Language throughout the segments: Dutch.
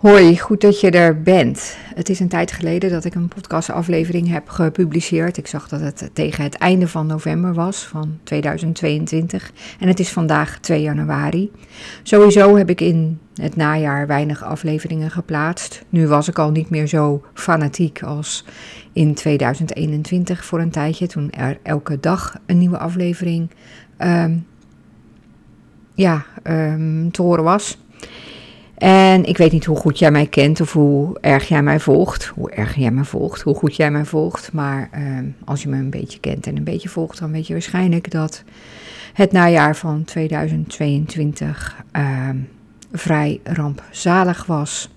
Hoi, goed dat je er bent. Het is een tijd geleden dat ik een podcastaflevering heb gepubliceerd. Ik zag dat het tegen het einde van november was van 2022 en het is vandaag 2 januari. Sowieso heb ik in het najaar weinig afleveringen geplaatst. Nu was ik al niet meer zo fanatiek als in 2021 voor een tijdje, toen er elke dag een nieuwe aflevering um, ja, um, te horen was. En ik weet niet hoe goed jij mij kent of hoe erg jij mij volgt. Hoe erg jij mij volgt, hoe goed jij mij volgt. Maar ehm, als je me een beetje kent en een beetje volgt, dan weet je waarschijnlijk dat het najaar van 2022 ehm, vrij rampzalig was.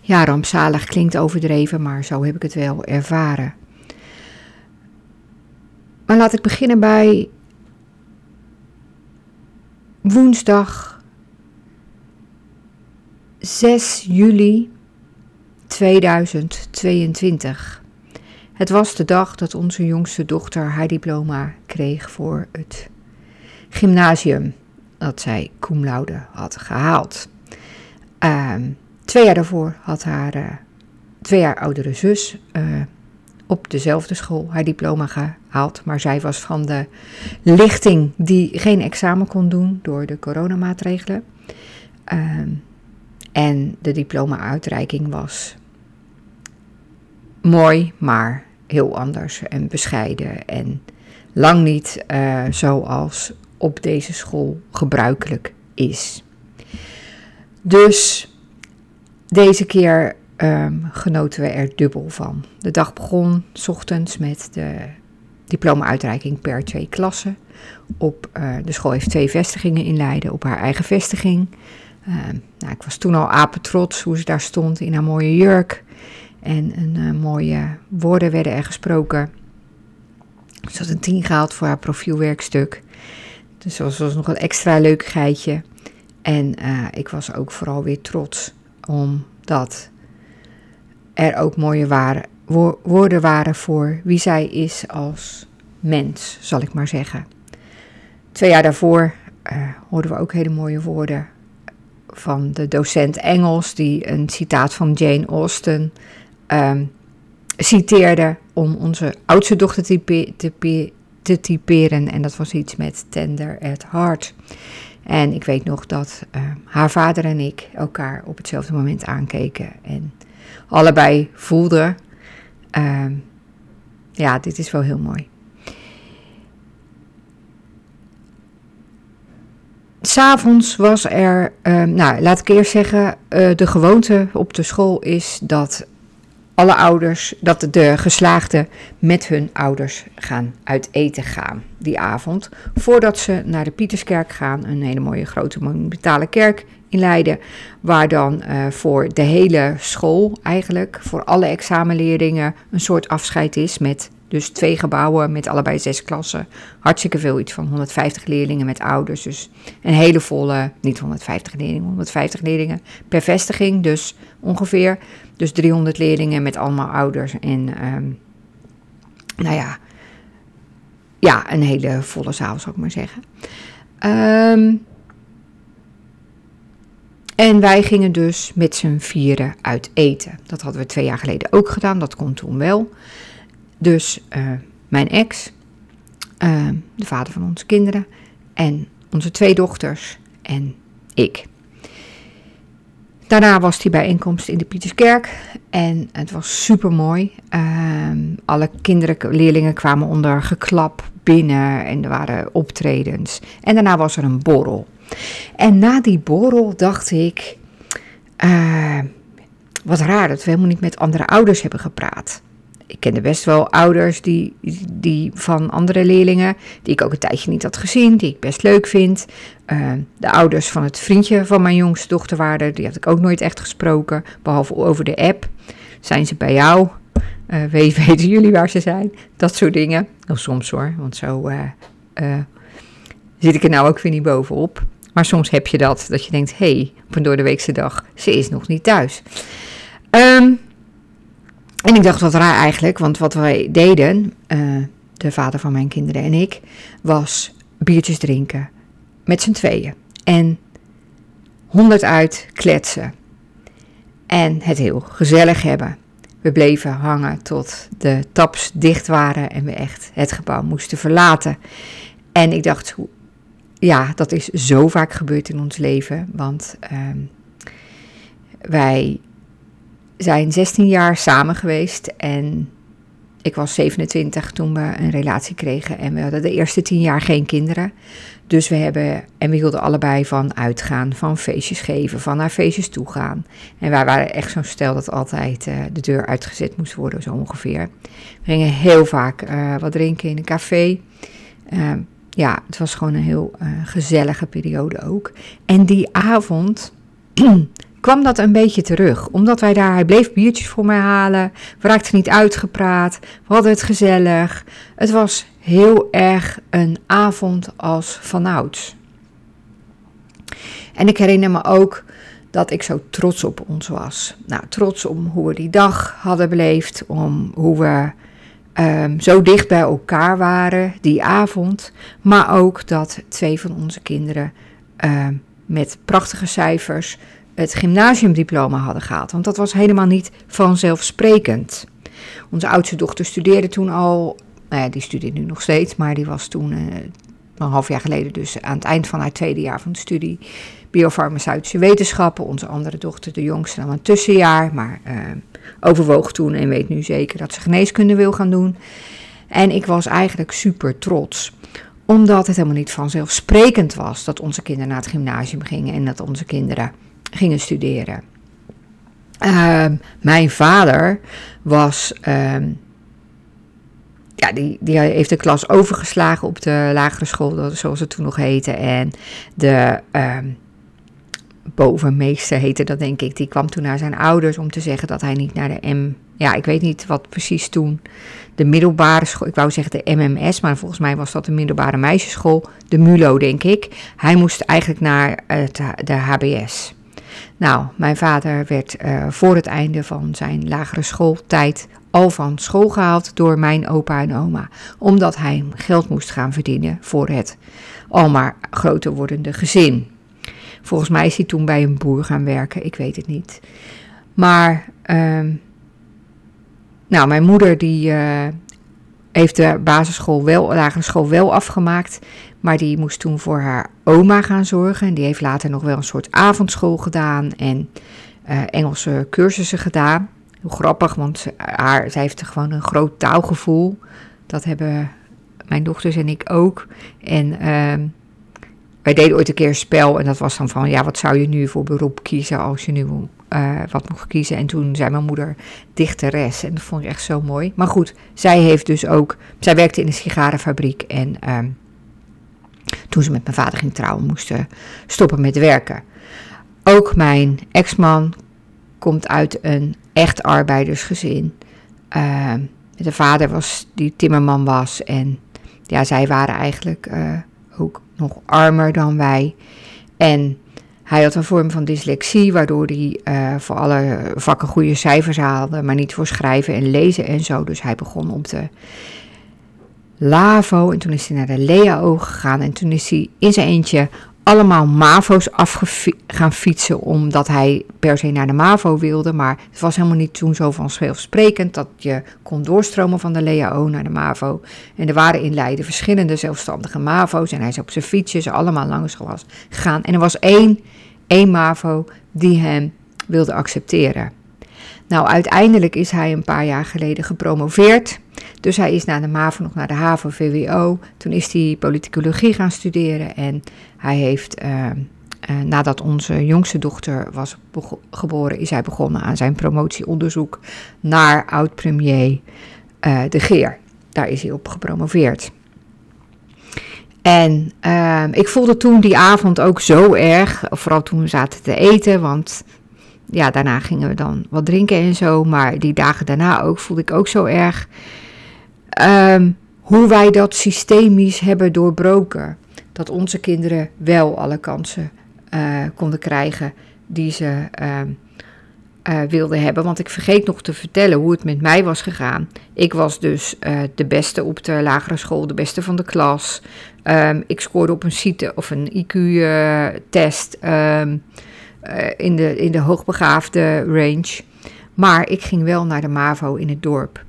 Ja, rampzalig klinkt overdreven, maar zo heb ik het wel ervaren. Maar laat ik beginnen bij woensdag 6 juli 2022. Het was de dag dat onze jongste dochter haar diploma kreeg voor het gymnasium dat zij cum had gehaald. Ehm, twee jaar daarvoor had haar uh, twee jaar oudere zus uh, op dezelfde school haar diploma gehaald. Maar zij was van de lichting die geen examen kon doen door de coronamaatregelen. Ehm, en de diploma-uitreiking was mooi, maar heel anders en bescheiden. En lang niet uh, zoals op deze school gebruikelijk is. Dus deze keer um, genoten we er dubbel van. De dag begon s ochtends met de diploma-uitreiking per twee klassen. Op, uh, de school heeft twee vestigingen in Leiden op haar eigen vestiging. Uh, nou, ik was toen al apetrots hoe ze daar stond in haar mooie jurk. En een uh, mooie woorden werden er gesproken. Ze had een tien gehaald voor haar profielwerkstuk. Dus dat was nog een extra leuk geitje. En uh, ik was ook vooral weer trots omdat er ook mooie waren, wo woorden waren voor wie zij is als mens, zal ik maar zeggen. Twee jaar daarvoor uh, hoorden we ook hele mooie woorden van de docent Engels, die een citaat van Jane Austen um, citeerde om onze oudste dochter te, te, te, typeren. En dat was iets met tender at heart. En ik weet nog dat uh, haar vader en ik elkaar op hetzelfde moment aankeken. En allebei voelden, uh, ja, dit is wel heel mooi. S'avonds was er, uh, nou laat ik eerst zeggen, uh, de gewoonte op de school is dat alle ouders, dat de geslaagden met hun ouders gaan uit eten gaan die avond. Voordat ze naar de Pieterskerk gaan, een hele mooie grote monumentale kerk in Leiden. Waar dan uh, voor de hele school eigenlijk, voor alle examenleerlingen, een soort afscheid is met dus twee gebouwen met allebei zes klassen. Hartstikke veel, iets van 150 leerlingen met ouders. Dus een hele volle, niet 150 leerlingen, 150 leerlingen per vestiging. Dus ongeveer. Dus 300 leerlingen met allemaal ouders. En um, nou ja, ja, een hele volle zaal zou ik maar zeggen. Um, en wij gingen dus met z'n vieren uit eten. Dat hadden we twee jaar geleden ook gedaan, dat kon toen wel. Dus uh, mijn ex, uh, de vader van onze kinderen en onze twee dochters en ik. Daarna was die bijeenkomst in de Pieterskerk en het was super mooi. Uh, alle kinderen, leerlingen kwamen onder geklap binnen en er waren optredens. En daarna was er een borrel. En na die borrel dacht ik, uh, wat raar dat we helemaal niet met andere ouders hebben gepraat. Ik kende best wel ouders die, die van andere leerlingen, die ik ook een tijdje niet had gezien, die ik best leuk vind. Uh, de ouders van het vriendje van mijn jongste dochter waren, die had ik ook nooit echt gesproken, behalve over de app. Zijn ze bij jou? Uh, weten jullie waar ze zijn? Dat soort dingen. Of soms hoor, want zo zit ik er nou ook weer niet bovenop. Maar soms heb je dat, dat je denkt, hé, hey, op een doordeweekse dag, ze is nog niet thuis. Um, en ik dacht, wat raar eigenlijk, want wat wij deden, uh, de vader van mijn kinderen en ik, was biertjes drinken. Met z'n tweeën. En honderd uit kletsen. en het heel gezellig hebben. We bleven hangen tot de taps dicht waren en we echt het gebouw moesten verlaten. En ik dacht, ja, dat is zo vaak gebeurd in ons leven. Want ehm, wij zijn 16 jaar samen geweest en ik was 27 toen we een relatie kregen en we hadden de eerste 10 jaar geen kinderen. Dus we hebben, en we hielden allebei van uitgaan, van feestjes geven, van naar feestjes toe gaan. En wij waren echt zo'n stel dat altijd uh, de deur uitgezet moest worden, zo ongeveer. We gingen heel vaak uh, wat drinken in een café. Uh, ja, het was gewoon een heel gezellige periode ook. En die avond kwam dat een beetje terug. Omdat wij daar, hij bleef biertjes voor mij halen. We raakten niet uitgepraat. We hadden het gezellig. Het was heel erg een avond als vanouds. En ik herinner me ook dat ik zo trots op ons was. Nou, trots om hoe we die dag hadden beleefd, om hoe we um, zo dicht bij elkaar waren die avond. Maar ook dat twee van onze kinderen um, met prachtige cijfers het gymnasiumdiploma hadden gehaald. Want dat was helemaal niet vanzelfsprekend. Onze oudste dochter studeerde toen al, nou ja, die studeert nu nog steeds, maar die was toen uh, een half jaar geleden, dus aan het eind van haar tweede jaar van de studie, biofarmaceutische wetenschappen. Onze andere dochter, de jongste, nam een tussenjaar, maar uh, overwoog toen en weet nu zeker dat ze geneeskunde wil gaan doen. En ik was eigenlijk super trots omdat het helemaal niet vanzelfsprekend was dat onze kinderen naar het gymnasium gingen en dat onze kinderen gingen studeren. Uh, mijn vader was. Uh, ja, die, die heeft de klas overgeslagen op de lagere school, zoals het toen nog heette. En de uh, bovenmeester heette dat, denk ik. Die kwam toen naar zijn ouders om te zeggen dat hij niet naar de M. Ja, ik weet niet wat precies toen. De middelbare school, ik wou zeggen de MMS, maar volgens mij was dat de middelbare meisjesschool. De MULO, denk ik. Hij moest eigenlijk naar het, de HBS. Nou, mijn vader werd uh, voor het einde van zijn lagere schooltijd al van school gehaald door mijn opa en oma, omdat hij geld moest gaan verdienen voor het al maar groter wordende gezin. Volgens mij is hij toen bij een boer gaan werken, ik weet het niet. Maar, uh, nou, mijn moeder die uh, heeft de basisschool wel, lagere school wel afgemaakt. Maar die moest toen voor haar oma gaan zorgen. En die heeft later nog wel een soort avondschool gedaan en uh, Engelse cursussen gedaan. Heel grappig, want haar, zij heeft gewoon een groot taalgevoel. Dat hebben mijn dochters en ik ook. En uh, wij deden ooit een keer spel en dat was dan van, ja, wat zou je nu voor beroep kiezen als je nu uh, wat mocht kiezen. En toen zei mijn moeder dichteres en dat vond ik echt zo mooi. Maar goed, zij heeft dus ook, zij werkte in een sigarenfabriek en uh, toen ze met mijn vader ging trouwen, moesten stoppen met werken. Ook mijn ex-man komt uit een echt arbeidersgezin. Uh, de vader was die timmerman was en ja, zij waren eigenlijk uh, ook nog armer dan wij. En hij had een vorm van dyslexie, waardoor hij uh, voor alle vakken goede cijfers haalde, maar niet voor schrijven en lezen en zo. Dus hij begon op de LAVO en toen is hij naar de LEAO gegaan en toen is hij in zijn eentje allemaal MAVO's af gaan fietsen omdat hij per se naar de MAVO wilde. Maar het was helemaal niet toen zo vanzelfsprekend dat je kon doorstromen van de LEAO naar de MAVO. En er waren in Leiden verschillende zelfstandige MAVO's en hij is op zijn fietsjes allemaal langs gegaan. En er was één, één MAVO die hem wilde accepteren. Nou, uiteindelijk is hij een paar jaar geleden gepromoveerd. Dus hij is na de MAVO nog naar de HAVO-VWO. Toen is hij politicologie gaan studeren en hij heeft, uh, uh, nadat onze jongste dochter was geboren, is hij begonnen aan zijn promotieonderzoek naar oud-premier uh, De Geer. Daar is hij op gepromoveerd. En ik voelde toen die avond ook zo erg, vooral toen we zaten te eten, want ja, daarna gingen we dan wat drinken en zo. Maar die dagen daarna ook voelde ik ook zo erg um, hoe wij dat systemisch hebben doorbroken. Dat onze kinderen wel alle kansen uh, konden krijgen die ze uh, uh, wilden hebben. Want ik vergeet nog te vertellen hoe het met mij was gegaan. Ik was dus de beste op de lagere school, de beste van de klas. Um, ik scoorde op een CITE of een IQ-test. In, de, in de hoogbegaafde range. Maar ik ging wel naar de MAVO in het dorp.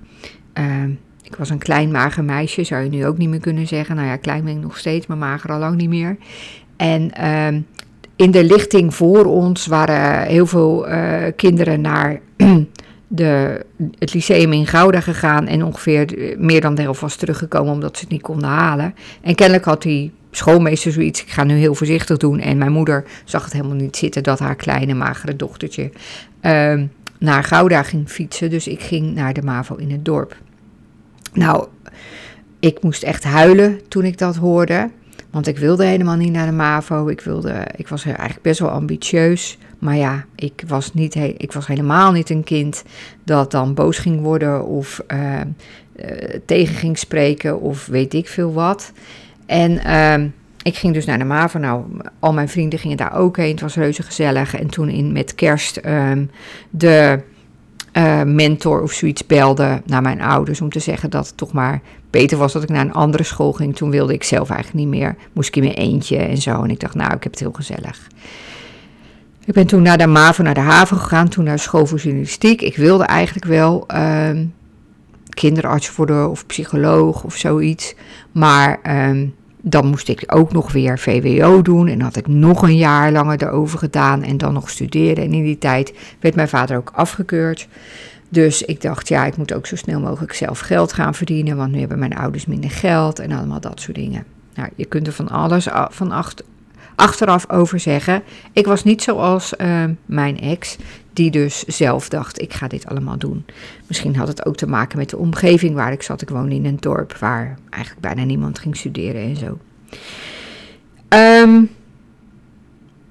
Ehm, ik was een klein mager meisje, zou je nu ook niet meer kunnen zeggen. Nou ja, klein ben ik nog steeds, maar mager al lang niet meer. En ehm, in de lichting voor ons waren heel veel uh, kinderen naar de, het lyceum in Gouda gegaan. En ongeveer meer dan de helft was teruggekomen omdat ze het niet konden halen. En kennelijk had die schoolmeester zoiets. Ik ga nu heel voorzichtig doen. En mijn moeder zag het helemaal niet zitten dat haar kleine magere dochtertje uh, naar Gouda ging fietsen. Dus ik ging naar de MAVO in het dorp. Nou, ik moest echt huilen toen ik dat hoorde. Want ik wilde helemaal niet naar de MAVO. Ik, wilde, ik was eigenlijk best wel ambitieus. Maar ja, ik was, niet ik was helemaal niet een kind dat dan boos ging worden of uh, tegen ging spreken of weet ik veel wat. En uh, ik ging dus naar de MAVO. Nou, al mijn vrienden gingen daar ook heen. Het was reuze gezellig. En toen in, met kerst ehm, de uh, mentor of zoiets belde naar mijn ouders om te zeggen dat het toch maar beter was dat ik naar een andere school ging. Toen wilde ik zelf eigenlijk niet meer. Moest ik in mijn eentje en zo. En ik dacht, nou, ik heb het heel gezellig. Ik ben toen naar de MAVO, naar de haven gegaan. Toen naar school voor journalistiek. Ik wilde eigenlijk wel uh, kinderarts worden of psycholoog of zoiets. Maar uh, dan moest ik ook nog weer VWO doen en had ik nog een jaar langer erover gedaan en dan nog studeren. En in die tijd werd mijn vader ook afgekeurd. Dus ik dacht, ja, ik moet ook zo snel mogelijk zelf geld gaan verdienen, want nu hebben mijn ouders minder geld en allemaal dat soort dingen. Nou, je kunt er van alles van acht, achteraf over zeggen. Ik was niet zoals uh, mijn ex, die dus zelf dacht, ik ga dit allemaal doen. Misschien had het ook te maken met de omgeving waar ik zat. Ik woonde in een dorp waar eigenlijk bijna niemand ging studeren en zo. Um,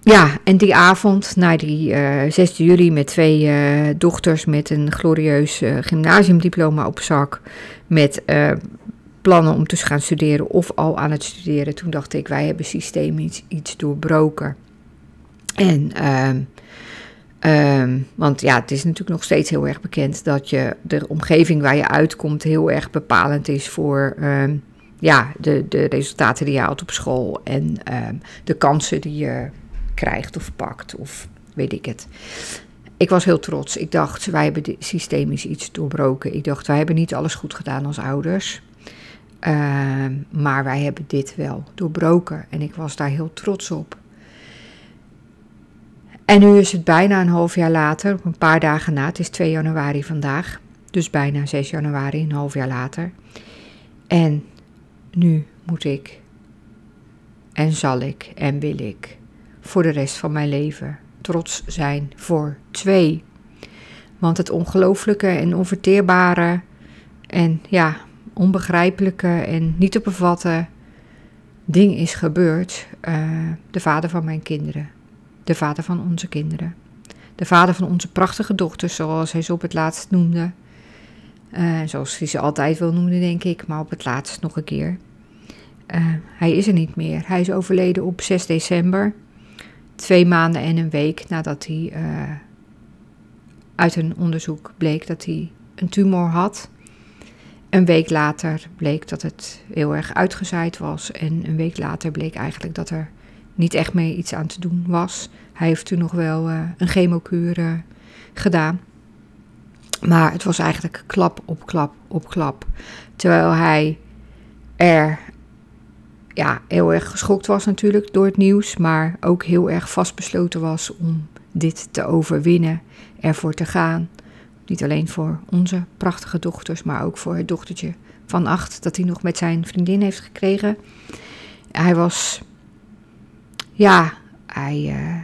ja, en die avond, na die uh, eh, 6 juli, met twee uh, dochters met een glorieus gymnasiumdiploma op zak, met plannen om te gaan studeren of al aan het studeren, toen dacht ik, wij hebben systemisch iets doorbroken. En uh, Um, want ja, het is natuurlijk nog steeds heel erg bekend dat je de omgeving waar je uitkomt heel erg bepalend is voor um, ja, de, de resultaten die je haalt op school en de kansen die je krijgt of pakt of weet ik het. Ik was heel trots. Ik dacht, wij hebben systemisch iets doorbroken. Ik dacht, wij hebben niet alles goed gedaan als ouders. Maar wij hebben dit wel doorbroken. En ik was daar heel trots op. En nu is het bijna een half jaar later, een paar dagen na, het is 2 januari vandaag, dus bijna 6 januari, een half jaar later. En nu moet ik en zal ik en wil ik voor de rest van mijn leven trots zijn voor twee. Want het ongelooflijke en onverteerbare en ja, onbegrijpelijke en niet te bevatten ding is gebeurd. Uh, de vader van mijn kinderen de vader van onze kinderen. De vader van onze prachtige dochters, zoals hij ze op het laatst noemde. Uh, zoals hij ze altijd wil noemen, denk ik, maar op het laatst nog een keer. Uh, hij is er niet meer. Hij is overleden op 6 december. Twee maanden en een week nadat hij uit een onderzoek bleek dat hij een tumor had. Een week later bleek dat het heel erg uitgezaaid was. En een week later bleek eigenlijk dat er niet echt mee iets aan te doen was. Hij heeft toen nog wel uh, een chemokuur gedaan. Maar het was eigenlijk klap op klap op klap. Terwijl hij er ja, heel erg geschokt was natuurlijk door het nieuws. Maar ook heel erg vastbesloten was om dit te overwinnen. Ervoor te gaan. Niet alleen voor onze prachtige dochters, maar ook voor het dochtertje van acht. Dat hij nog met zijn vriendin heeft gekregen. Hij was ja, hij. Uh,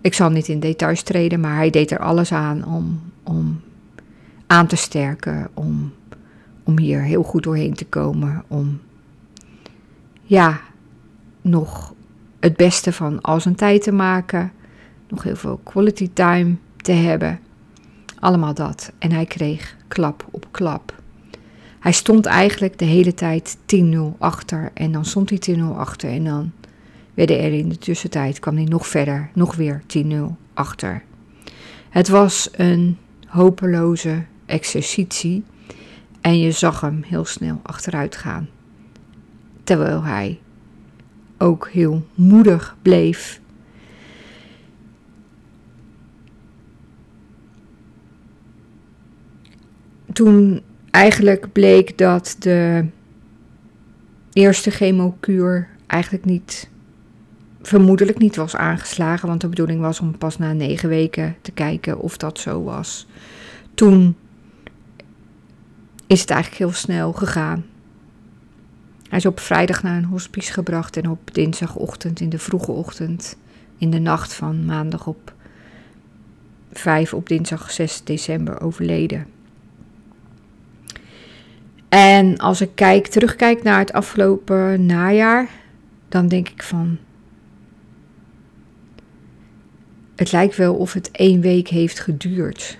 ik zal niet in details treden, maar hij deed er alles aan om, om aan te sterken, om, om hier heel goed doorheen te komen, om ja, nog het beste van al zijn tijd te maken, nog heel veel quality time te hebben. Allemaal dat. En hij kreeg klap op klap. Hij stond eigenlijk de hele tijd 10-0 achter en dan stond hij 10-0 achter en dan werden er in de tussentijd, kwam hij nog verder, nog weer 10-0 achter. Het was een hopeloze exercitie en je zag hem heel snel achteruit gaan. Terwijl hij ook heel moedig bleef. Toen eigenlijk bleek dat de eerste chemokuur eigenlijk niet, vermoedelijk niet was aangeslagen. Want de bedoeling was om pas na negen weken te kijken of dat zo was. Toen is het eigenlijk heel snel gegaan. Hij is op vrijdag naar een hospice gebracht en op dinsdagochtend in de vroege ochtend, in de nacht van maandag op 5 op dinsdag 6 december overleden. En als ik kijk, terugkijk naar het afgelopen najaar, dan denk ik van. Het lijkt wel of het één week heeft geduurd.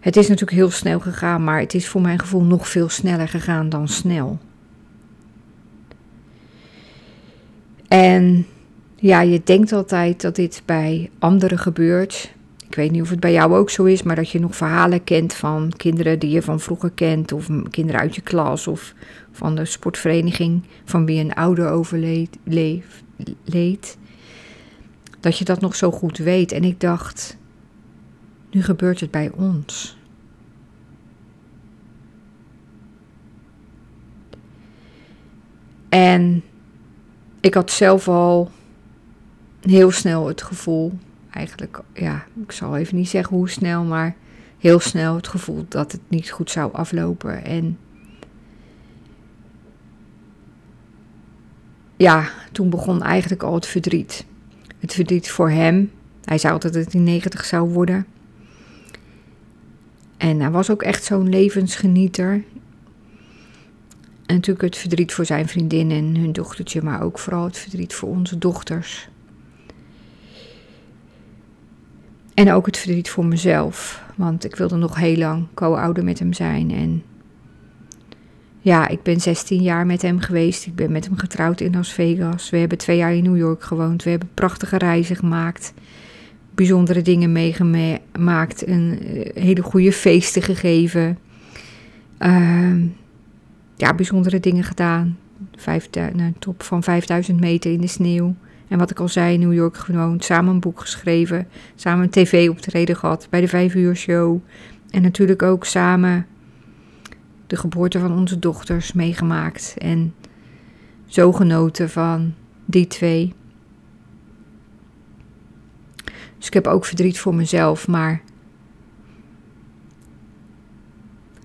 Het is natuurlijk heel snel gegaan, maar het is voor mijn gevoel nog veel sneller gegaan dan snel. En ja, je denkt altijd dat dit bij anderen gebeurt. Ik weet niet of het bij jou ook zo is, maar dat je nog verhalen kent van kinderen die je van vroeger kent, of kinderen uit je klas, of van de sportvereniging van wie een ouder overleed. Leed, dat je dat nog zo goed weet. En ik dacht, nu gebeurt het bij ons. En ik had zelf al heel snel het gevoel, eigenlijk, ja, ik zal even niet zeggen hoe snel, maar heel snel het gevoel dat het niet goed zou aflopen. En ja, toen begon eigenlijk al het verdriet. Het verdriet voor hem. Hij zei altijd dat hij 90 zou worden. En hij was ook echt zo'n levensgenieter. En natuurlijk het verdriet voor zijn vriendin en hun dochtertje, maar ook vooral het verdriet voor onze dochters. En ook het verdriet voor mezelf, want ik wilde nog heel lang co-ouder met hem zijn. En ja, ik ben 16 jaar met hem geweest. Ik ben met hem getrouwd in Las Vegas. We hebben twee jaar in New York gewoond. We hebben prachtige reizen gemaakt bijzondere dingen meegemaakt. Een eh, hele goede feesten gegeven. Uh, ja, bijzondere dingen gedaan. Vijf, een top van 5000 meter in de sneeuw. En wat ik al zei, New York gewoond. Samen een boek geschreven. Samen een tv optreden gehad bij de vijf uur show. En natuurlijk ook samen de geboorte van onze dochters meegemaakt. En zo genoten van die twee. Dus ik heb ook verdriet voor mezelf, maar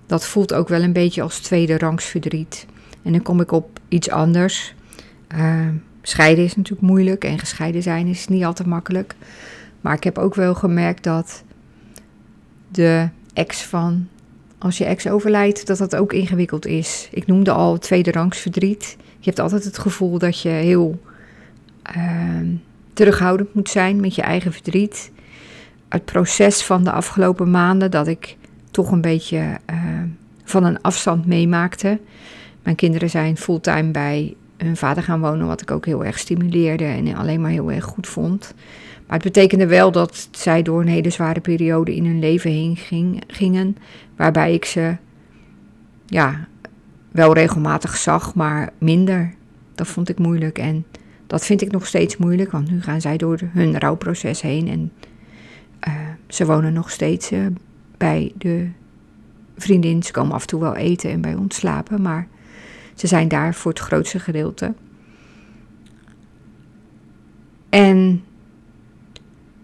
dat voelt ook wel een beetje als tweede rangs verdriet. En dan kom ik op iets anders. Uh, scheiden is natuurlijk moeilijk en gescheiden zijn is niet altijd makkelijk. Maar ik heb ook wel gemerkt dat de ex van als je ex overlijdt, dat dat ook ingewikkeld is. Ik noemde al tweede rangs verdriet. Je hebt altijd het gevoel dat je heel uh, terughoudend moet zijn met je eigen verdriet. Het proces van de afgelopen maanden dat ik toch een beetje uh, van een afstand meemaakte. Mijn kinderen zijn fulltime bij hun vader gaan wonen, wat ik ook heel erg stimuleerde en alleen maar heel erg goed vond. Maar het betekende wel dat zij door een hele zware periode in hun leven heen ging, gingen, waarbij ik ze ja, wel regelmatig zag, maar minder. Dat vond ik moeilijk en dat vind ik nog steeds moeilijk, want nu gaan zij door hun rouwproces heen en uh, ze wonen nog steeds uh, bij de vriendin. Ze komen af en toe wel eten en bij ons slapen, maar ze zijn daar voor het grootste gedeelte. En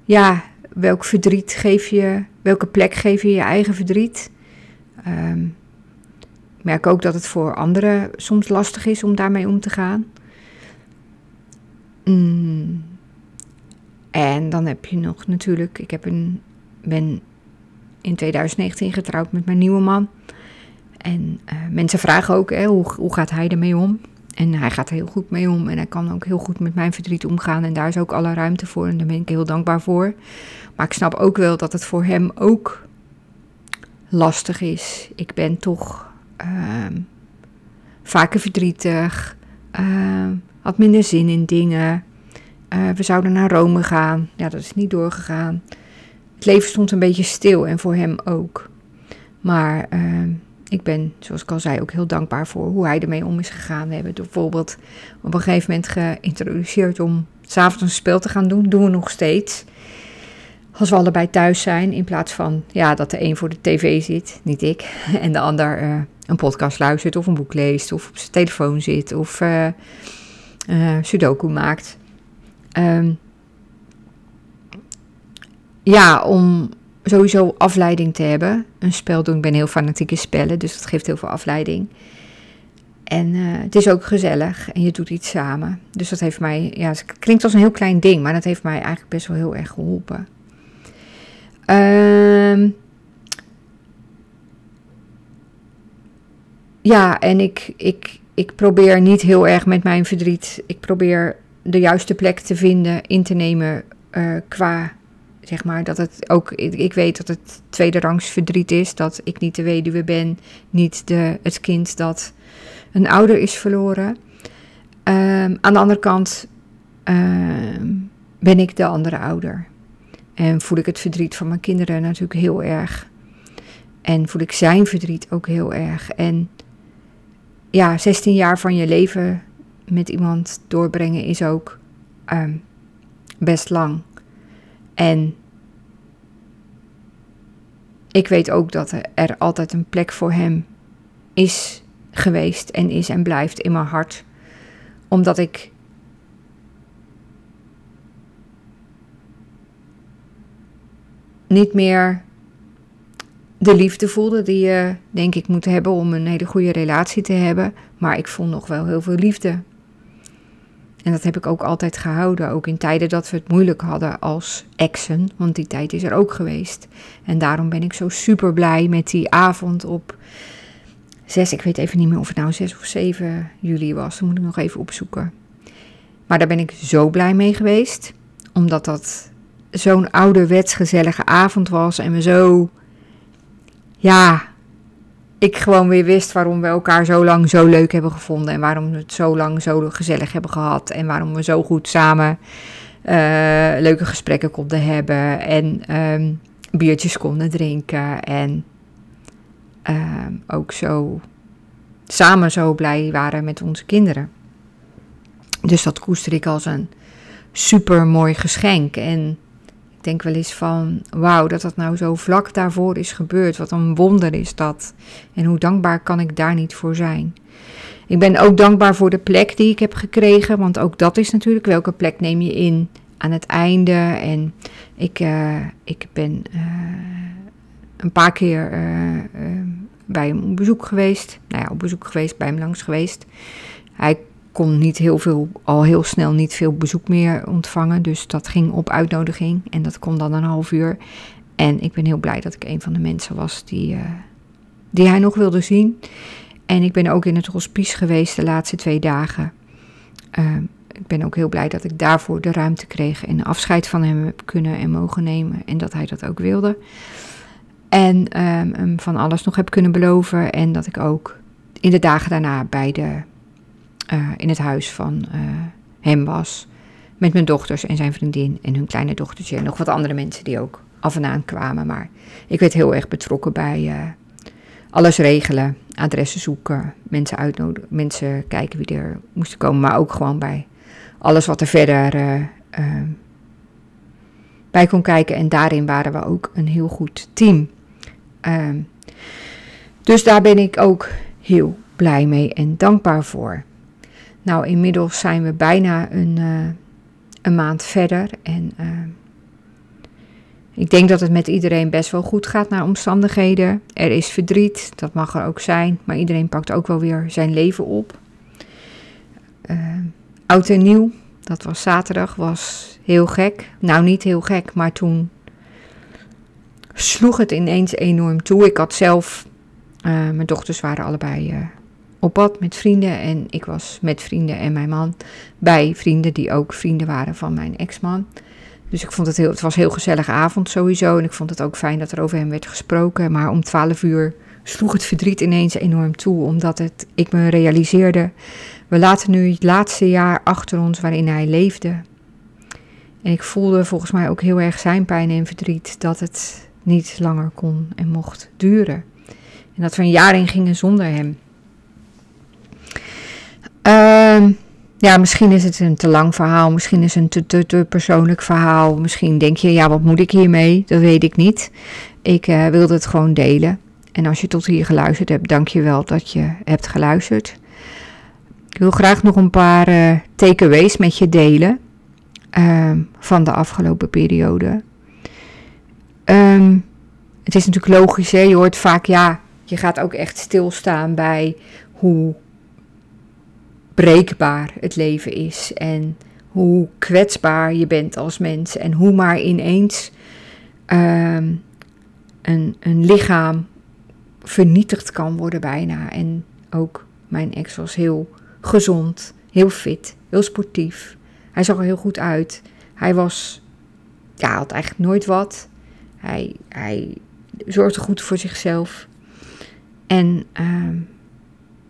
ja, welk verdriet geef je, welke plek geef je je eigen verdriet? Um, ik merk ook dat het voor anderen soms lastig is om daarmee om te gaan. Mm. En dan heb je nog natuurlijk, ik heb een, ben in 2019 getrouwd met mijn nieuwe man. En uh, mensen vragen ook, hè, hoe, hoe gaat hij ermee om? En hij gaat er heel goed mee om en hij kan ook heel goed met mijn verdriet omgaan. En daar is ook alle ruimte voor en daar ben ik heel dankbaar voor. Maar ik snap ook wel dat het voor hem ook lastig is. Ik ben toch uh, vaker verdrietig, uh, had minder zin in dingen. Uh, we zouden naar Rome gaan. Ja, dat is niet doorgegaan. Het leven stond een beetje stil en voor hem ook. Maar uh, ik ben, zoals ik al zei, ook heel dankbaar voor hoe hij ermee om is gegaan. We hebben bijvoorbeeld op een gegeven moment geïntroduceerd om s'avonds een spel te gaan doen. Doen we nog steeds. Als we allebei thuis zijn, in plaats van ja, dat de een voor de tv zit, niet ik, en de ander uh, een podcast luistert of een boek leest of op zijn telefoon zit of uh, uh, sudoku maakt. Um, ja, om sowieso afleiding te hebben. Een spel doen, ik ben heel fanatiek in spellen, dus dat geeft heel veel afleiding. En uh, het is ook gezellig en je doet iets samen. Dus dat heeft mij, ja, het klinkt als een heel klein ding, maar dat heeft mij eigenlijk best wel heel erg geholpen. Uh, ja, en ik, ik, ik probeer niet heel erg met mijn verdriet. Ik probeer de juiste plek te vinden, in te nemen uh, qua zeg maar, dat het ook, ik weet dat het tweede rangs verdriet is, dat ik niet de weduwe ben, niet de, het kind dat een ouder is verloren. Um, aan de andere kant um, ben ik de andere ouder. En voel ik het verdriet van mijn kinderen natuurlijk heel erg. En voel ik zijn verdriet ook heel erg. En ja, 16 jaar van je leven met iemand doorbrengen is ook um, best lang. En ik weet ook dat er altijd een plek voor hem is geweest en is en blijft in mijn hart. Omdat ik niet meer de liefde voelde die je, denk ik, moet hebben om een hele goede relatie te hebben. Maar ik voel nog wel heel veel liefde en dat heb ik ook altijd gehouden, ook in tijden dat we het moeilijk hadden als exen, want die tijd is er ook geweest. En daarom ben ik zo super blij met die avond op 6, ik weet even niet meer of het nou 6 of 7 juli was, dat moet ik nog even opzoeken. Maar daar ben ik zo blij mee geweest, omdat dat zo'n ouderwets gezellige avond was en we zo, ja, ik gewoon weer wist waarom we elkaar zo lang zo leuk hebben gevonden. En waarom we het zo lang zo gezellig hebben gehad. En waarom we zo goed samen uh, leuke gesprekken konden hebben. En um, biertjes konden drinken. En uh, ook zo samen zo blij waren met onze kinderen. Dus dat koester ik als een super mooi geschenk. En denk wel eens van, wauw, dat dat nou zo vlak daarvoor is gebeurd. Wat een wonder is dat. En hoe dankbaar kan ik daar niet voor zijn. Ik ben ook dankbaar voor de plek die ik heb gekregen. Want ook dat is natuurlijk, welke plek neem je in aan het einde. En ik, uh, ik ben uh, een paar keer uh, bij hem op bezoek geweest. Nou ja, op bezoek geweest, bij hem langs geweest. Hij kon niet heel veel, al heel snel niet veel bezoek meer ontvangen. Dus dat ging op uitnodiging en dat kon dan een half uur. En ik ben heel blij dat ik een van de mensen was die, uh, die hij nog wilde zien. En ik ben ook in het hospice geweest de laatste twee dagen. Uh, ik ben ook heel blij dat ik daarvoor de ruimte kreeg en afscheid van hem heb kunnen en mogen nemen. En dat hij dat ook wilde. En hem van alles nog heb kunnen beloven. En dat ik ook in de dagen daarna bij de uh, in het huis van uh, hem was. Met mijn dochters en zijn vriendin en hun kleine dochtertje. En nog wat andere mensen die ook af en aan kwamen. Maar ik werd heel erg betrokken bij uh, alles regelen. Adressen zoeken, mensen uitnodigen, mensen kijken wie er moesten komen. Maar ook gewoon bij alles wat er verder bij kon kijken. En daarin waren we ook een heel goed team. Ehm, dus daar ben ik ook heel blij mee en dankbaar voor. Nou, inmiddels zijn we bijna een, uh, een maand verder. En uh, ik denk dat het met iedereen best wel goed gaat naar omstandigheden. Er is verdriet, dat mag er ook zijn. Maar iedereen pakt ook wel weer zijn leven op. Uh, oud en nieuw, dat was zaterdag, was heel gek. Nou, niet heel gek, maar toen sloeg het ineens enorm toe. Ik had zelf, mijn dochters waren allebei op pad met vrienden. En ik was met vrienden en mijn man bij vrienden die ook vrienden waren van mijn ex-man. Dus ik vond het heel, het was een heel gezellige avond sowieso. En ik vond het ook fijn dat er over hem werd gesproken. Maar om 12 uur sloeg het verdriet ineens enorm toe. Omdat het, ik me realiseerde, we laten nu het laatste jaar achter ons waarin hij leefde. En ik voelde volgens mij ook heel erg zijn pijn en verdriet dat het niet langer kon en mocht duren. En dat we een jaar in gingen zonder hem. Uh, ja, misschien is het een te lang verhaal, misschien is het een te, te, te persoonlijk verhaal. Misschien denk je, ja, wat moet ik hiermee? Dat weet ik niet. Ik uh, wilde het gewoon delen. En als je tot hier geluisterd hebt, dank je wel dat je hebt geluisterd. Ik wil graag nog een paar uh, takeaways met je delen uh, van de afgelopen periode. Um, het is natuurlijk logisch, hè? je hoort vaak, ja, je gaat ook echt stilstaan bij hoe breekbaar het leven is en hoe kwetsbaar je bent als mens en hoe maar ineens um, een, een lichaam vernietigd kan worden bijna. En ook mijn ex was heel gezond, heel fit, heel sportief. Hij zag er heel goed uit. Hij was, ja, had eigenlijk nooit wat. Hij, hij zorgde goed voor zichzelf. En uh,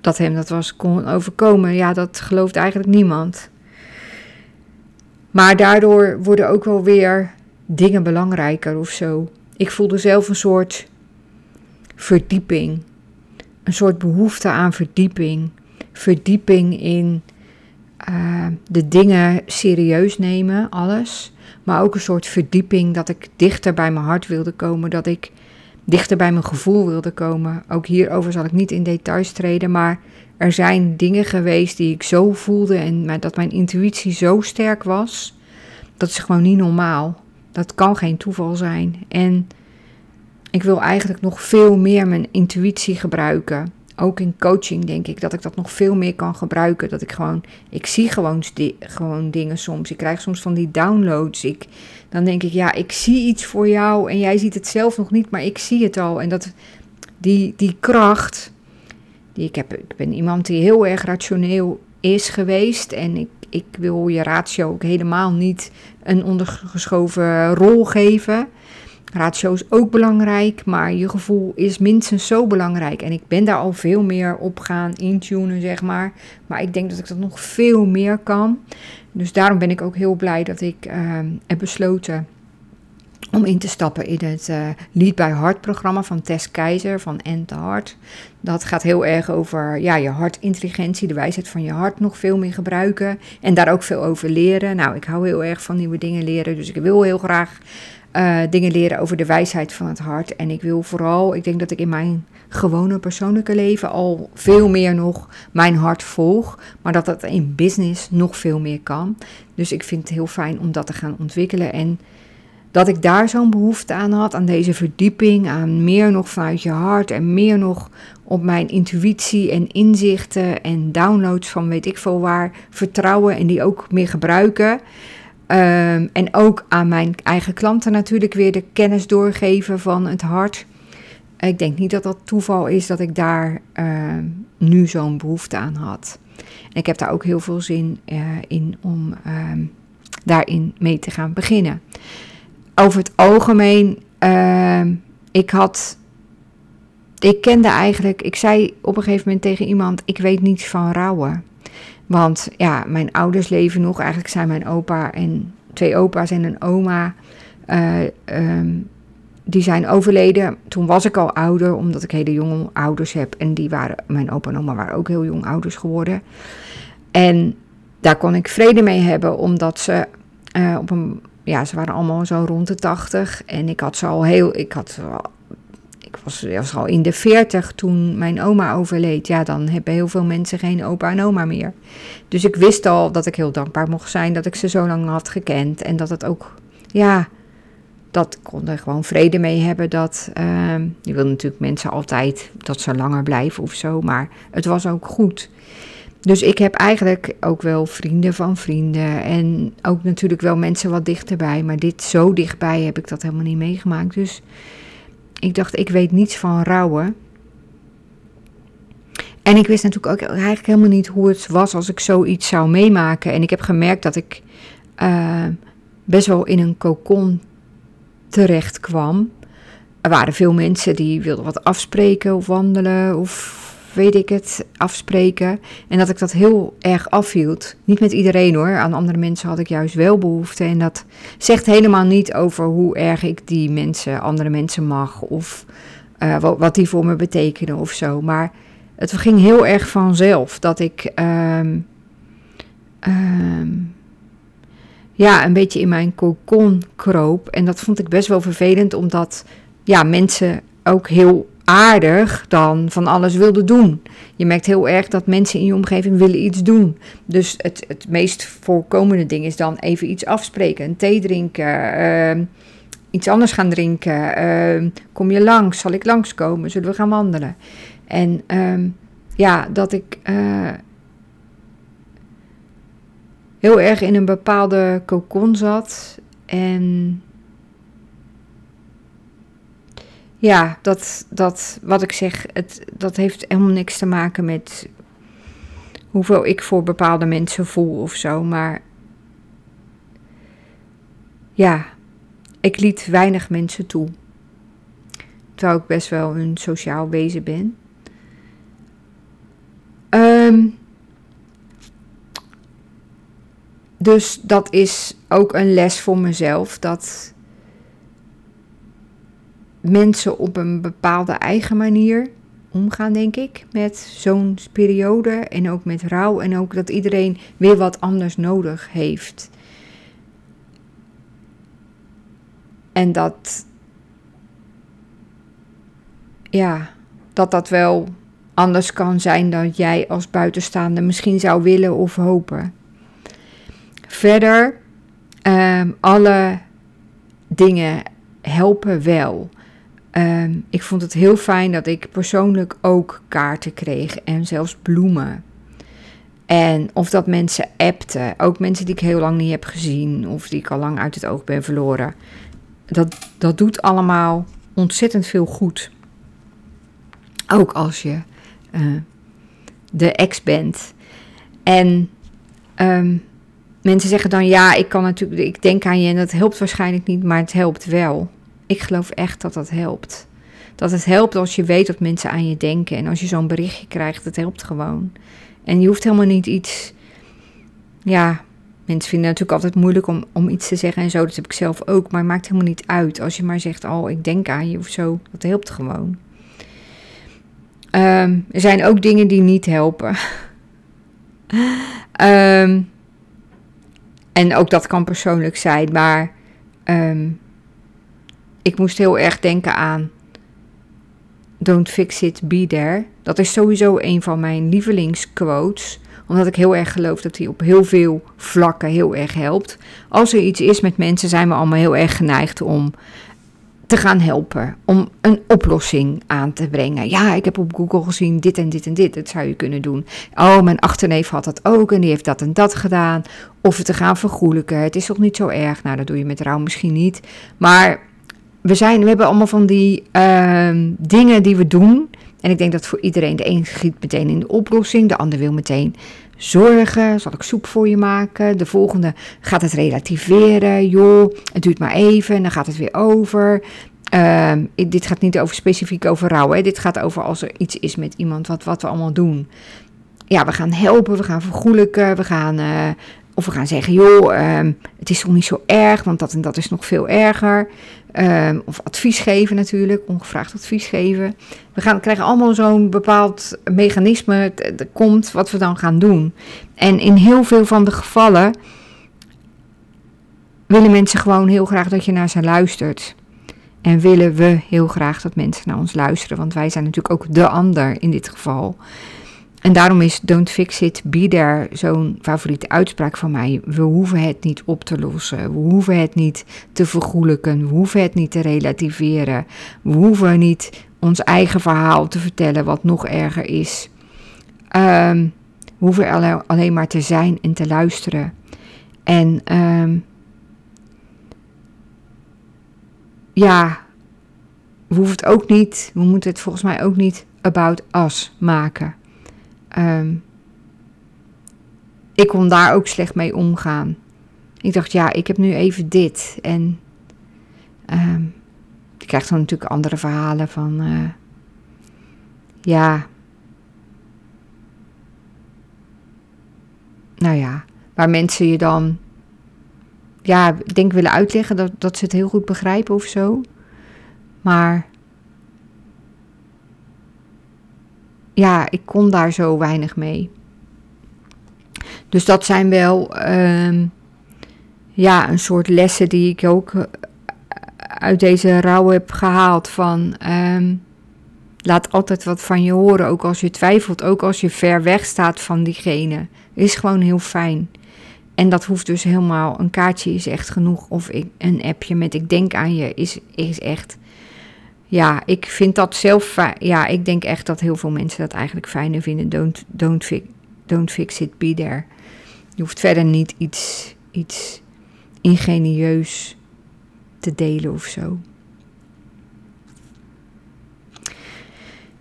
dat hem dat was kon overkomen, ja, dat gelooft eigenlijk niemand. Maar daardoor worden ook wel weer dingen belangrijker of zo. Ik voelde zelf een soort verdieping. Een soort behoefte aan verdieping. Verdieping in uh, de dingen serieus nemen, alles. Maar ook een soort verdieping dat ik dichter bij mijn hart wilde komen. Dat ik dichter bij mijn gevoel wilde komen. Ook hierover zal ik niet in details treden, maar er zijn dingen geweest die ik zo voelde en dat mijn intuïtie zo sterk was. Dat is gewoon niet normaal. Dat kan geen toeval zijn. En ik wil eigenlijk nog veel meer mijn intuïtie gebruiken. Ook in coaching denk ik dat ik dat nog veel meer kan gebruiken. Dat ik gewoon, ik zie gewoon, gewoon dingen soms. Ik krijg soms van die downloads. Ik, dan denk ik, ja, ik zie iets voor jou en jij ziet het zelf nog niet, maar ik zie het al. En dat, die, die kracht, die ik heb, ik ben iemand die heel erg rationeel is geweest. En ik, ik wil je ratio ook helemaal niet een ondergeschoven rol geven. Ratio is ook belangrijk, maar je gevoel is minstens zo belangrijk. En ik ben daar al veel meer op gaan intunen, zeg maar. Maar ik denk dat ik dat nog veel meer kan. Dus daarom ben ik ook heel blij dat ik uh, heb besloten om in te stappen in het uh, Lead by Heart programma van Tess Keizer van End Heart. Dat gaat heel erg over ja, je hartintelligentie, de wijsheid van je hart nog veel meer gebruiken en daar ook veel over leren. Nou, ik hou heel erg van nieuwe dingen leren, dus ik wil heel graag uh, dingen leren over de wijsheid van het hart. En ik wil vooral, ik denk dat ik in mijn gewone persoonlijke leven al veel meer nog mijn hart volg, maar dat dat in business nog veel meer kan. Dus ik vind het heel fijn om dat te gaan ontwikkelen en dat ik daar zo'n behoefte aan had, aan deze verdieping, aan meer nog vanuit je hart en meer nog op mijn intuïtie en inzichten en downloads van weet ik veel waar vertrouwen en die ook meer gebruiken. Um, en ook aan mijn eigen klanten natuurlijk weer de kennis doorgeven van het hart. Ik denk niet dat dat toeval is dat ik daar uh, nu zo'n behoefte aan had. Ik heb daar ook heel veel zin uh, in om uh, daarin mee te gaan beginnen. Over het algemeen, ehm, ik had. Ik kende eigenlijk, ik zei op een gegeven moment tegen iemand: Ik weet niets van rouwen. Want ja, mijn ouders leven nog. Eigenlijk zijn mijn opa en twee opa's en een oma. Uh, um, die zijn overleden. Toen was ik al ouder, omdat ik hele jonge ouders heb. En die waren, mijn opa en oma waren ook heel jong ouders geworden. En daar kon ik vrede mee hebben, omdat ze uh, op een. Ja, ze waren allemaal zo rond de tachtig. En ik had ze al heel. Ik had ik was, was, al in de veertig toen mijn oma overleed. Ja, dan hebben heel veel mensen geen opa en oma meer. Dus ik wist al dat ik heel dankbaar mocht zijn dat ik ze zo lang had gekend. En dat het ook, ja, dat kon er gewoon vrede mee hebben. Dat, uh, je wil natuurlijk mensen altijd dat ze langer blijven of zo. Maar het was ook goed. Dus ik heb eigenlijk ook wel vrienden van vrienden. En ook natuurlijk wel mensen wat dichterbij. Maar dit zo dichtbij heb ik dat helemaal niet meegemaakt. Dus ik dacht, ik weet niets van rouwen. En ik wist natuurlijk ook eigenlijk helemaal niet hoe het was als ik zoiets zou meemaken. En ik heb gemerkt dat ik uh, best wel in een cocon terecht kwam. Er waren veel mensen die wilden wat afspreken of wandelen of weet ik het, afspreken. En dat ik dat heel erg afhield. Niet met iedereen hoor. Aan andere mensen had ik juist wel behoefte. En dat zegt helemaal niet over hoe erg ik die mensen, andere mensen mag. Of uh, wat, die voor me betekenen of zo. Maar het ging heel erg vanzelf dat ik. Uh, ehm, ja, een beetje in mijn cocon kroop. En dat vond ik best wel vervelend, omdat ja, mensen ook heel aardig dan van alles wilden doen. Je merkt heel erg dat mensen in je omgeving willen iets doen. Dus het, het meest voorkomende ding is dan even iets afspreken. Een thee drinken, ehm, iets anders gaan drinken. Ehm, kom je langs? Zal ik langskomen? Zullen we gaan wandelen? En ehm, ja, dat ik uh, heel erg in een bepaalde cocon zat. En ja, dat, dat wat ik zeg, het, dat heeft helemaal niks te maken met hoeveel ik voor bepaalde mensen voel of zo. Maar ja, ik liet weinig mensen toe. Terwijl ik best wel een sociaal wezen ben. Um, dus dat is ook een les voor mezelf. Dat mensen op een bepaalde eigen manier omgaan, denk ik, met zo'n periode. En ook met rouw. En ook dat iedereen weer wat anders nodig heeft. En dat. Ja, dat dat wel anders kan zijn dan jij als buitenstaande misschien zou willen of hopen. Verder, um, alle dingen helpen wel. Um, ik vond het heel fijn dat ik persoonlijk ook kaarten kreeg en zelfs bloemen. En of dat mensen appten, ook mensen die ik heel lang niet heb gezien of die ik al lang uit het oog ben verloren. Dat, dat doet allemaal ontzettend veel goed. Ook als je uh, de ex bent. En um, mensen zeggen dan ja, ik kan natuurlijk, ik denk aan je en dat helpt waarschijnlijk niet, maar het helpt wel. Ik geloof echt dat dat helpt. Dat het helpt als je weet dat mensen aan je denken. En als je zo'n berichtje krijgt, het helpt gewoon. En je hoeft helemaal niet iets. Ja, mensen vinden het natuurlijk altijd moeilijk om, om iets te zeggen en zo. Dat heb ik zelf ook. Maar het maakt helemaal niet uit. Als je maar zegt, oh, ik denk aan je of zo. Dat helpt gewoon. Um, er zijn ook dingen die niet helpen. um, en ook dat kan persoonlijk zijn, maar um, ik moest heel erg denken aan Don't fix it, be there. Dat is sowieso een van mijn lievelingsquotes, omdat ik heel erg geloof dat die op heel veel vlakken heel erg helpt. Als er iets is met mensen, zijn we allemaal heel erg geneigd om te gaan helpen. Om een oplossing aan te brengen. Ja, ik heb op Google gezien dit en dit en dit. Dat zou je kunnen doen. Oh, mijn achterneef had dat ook en die heeft dat en dat gedaan. Of te gaan vergoelijken. Het is toch niet zo erg. Nou, dat doe je met rouw misschien niet. Maar we, zijn, we hebben allemaal van die uh, dingen die we doen. En ik denk dat voor iedereen, de een schiet meteen in de oplossing. De ander wil meteen zorgen. Zal ik soep voor je maken? De volgende gaat het relativeren. Joh, het duurt maar even en dan gaat het weer over. Uh, dit gaat niet over specifiek over rouw. Hè? Dit gaat over als er iets is met iemand, wat, wat we allemaal doen. Ja, we gaan helpen, we gaan vergoelijken, we gaan. Uh, of we gaan zeggen, joh, um, het is toch niet zo erg, want dat en dat is nog veel erger. Um, of advies geven natuurlijk, ongevraagd advies geven. We gaan, krijgen allemaal zo'n bepaald mechanisme, dat komt wat we dan gaan doen. En in heel veel van de gevallen willen mensen gewoon heel graag dat je naar ze luistert. En willen we heel graag dat mensen naar ons luisteren, want wij zijn natuurlijk ook de ander in dit geval. En daarom is Don't Fix It, Be There zo'n favoriete uitspraak van mij. We hoeven het niet op te lossen. We hoeven het niet te vergoelijken. We hoeven het niet te relativeren. We hoeven niet ons eigen verhaal te vertellen wat nog erger is. Um, we hoeven alleen maar te zijn en te luisteren. En um, ja, we hoeven het ook niet, we moeten het volgens mij ook niet about us maken. Um, ik kon daar ook slecht mee omgaan. Ik dacht, ja, ik heb nu even dit. En um, je krijgt dan natuurlijk andere verhalen van, uh, ja, nou ja, waar mensen je dan, ja, ik denk willen uitleggen dat, dat ze het heel goed begrijpen of zo. Maar ja, ik kon daar zo weinig mee. Dus dat zijn wel ehm, ja, een soort lessen die ik ook eh, uit deze rouw heb gehaald. Van ehm, laat altijd wat van je horen, ook als je twijfelt, ook als je ver weg staat van diegene. Is gewoon heel fijn. En dat hoeft dus helemaal, een kaartje is echt genoeg. Of ik, een appje met ik denk aan je is, is echt. Ja, ik vind dat zelf. Ja, ik denk echt dat heel veel mensen dat eigenlijk fijner vinden. Don't, don't, don't fix it, be there. Je hoeft verder niet iets, iets ingenieus te delen of zo.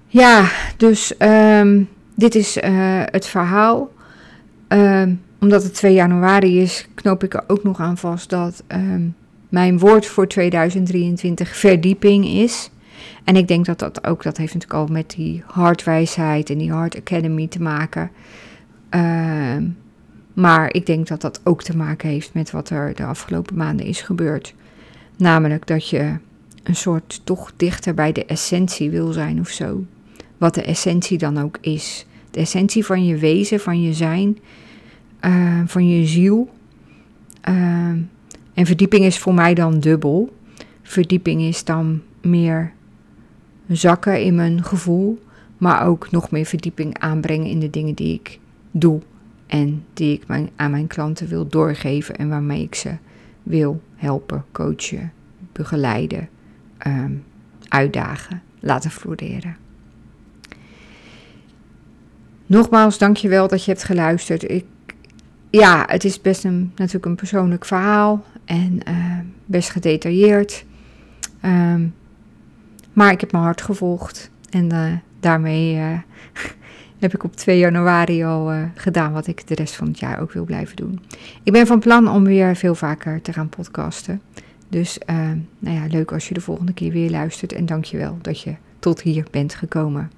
Ja, dus ehm, dit is uh, het verhaal. Um, omdat het 2 januari is, knoop ik er ook nog aan vast dat um, mijn woord voor 2023 verdieping is. En ik denk dat dat ook, dat heeft natuurlijk al met die hartwijsheid en die Heart Academy te maken. Um, maar ik denk dat dat ook te maken heeft met wat er de afgelopen maanden is gebeurd. Namelijk dat je een soort toch dichter bij de essentie wil zijn of zo. Wat de essentie dan ook is. De essentie van je wezen, van je zijn, uh, van je ziel. Uh, en verdieping is voor mij dan dubbel. Verdieping is dan meer zakken in mijn gevoel, maar ook nog meer verdieping aanbrengen in de dingen die ik doe en die ik aan mijn klanten wil doorgeven en waarmee ik ze wil helpen, coachen, begeleiden, um, uitdagen, laten floreren. Nogmaals, dankjewel dat je hebt geluisterd. Ik, ja, het is best een, natuurlijk een persoonlijk verhaal en uh, best gedetailleerd. Um, maar ik heb mijn hart gevolgd en uh, daarmee uh, heb ik op 2 januari al uh, gedaan wat ik de rest van het jaar ook wil blijven doen. Ik ben van plan om weer veel vaker te gaan podcasten. Dus nou ja, leuk als je de volgende keer weer luistert en dankjewel dat je tot hier bent gekomen.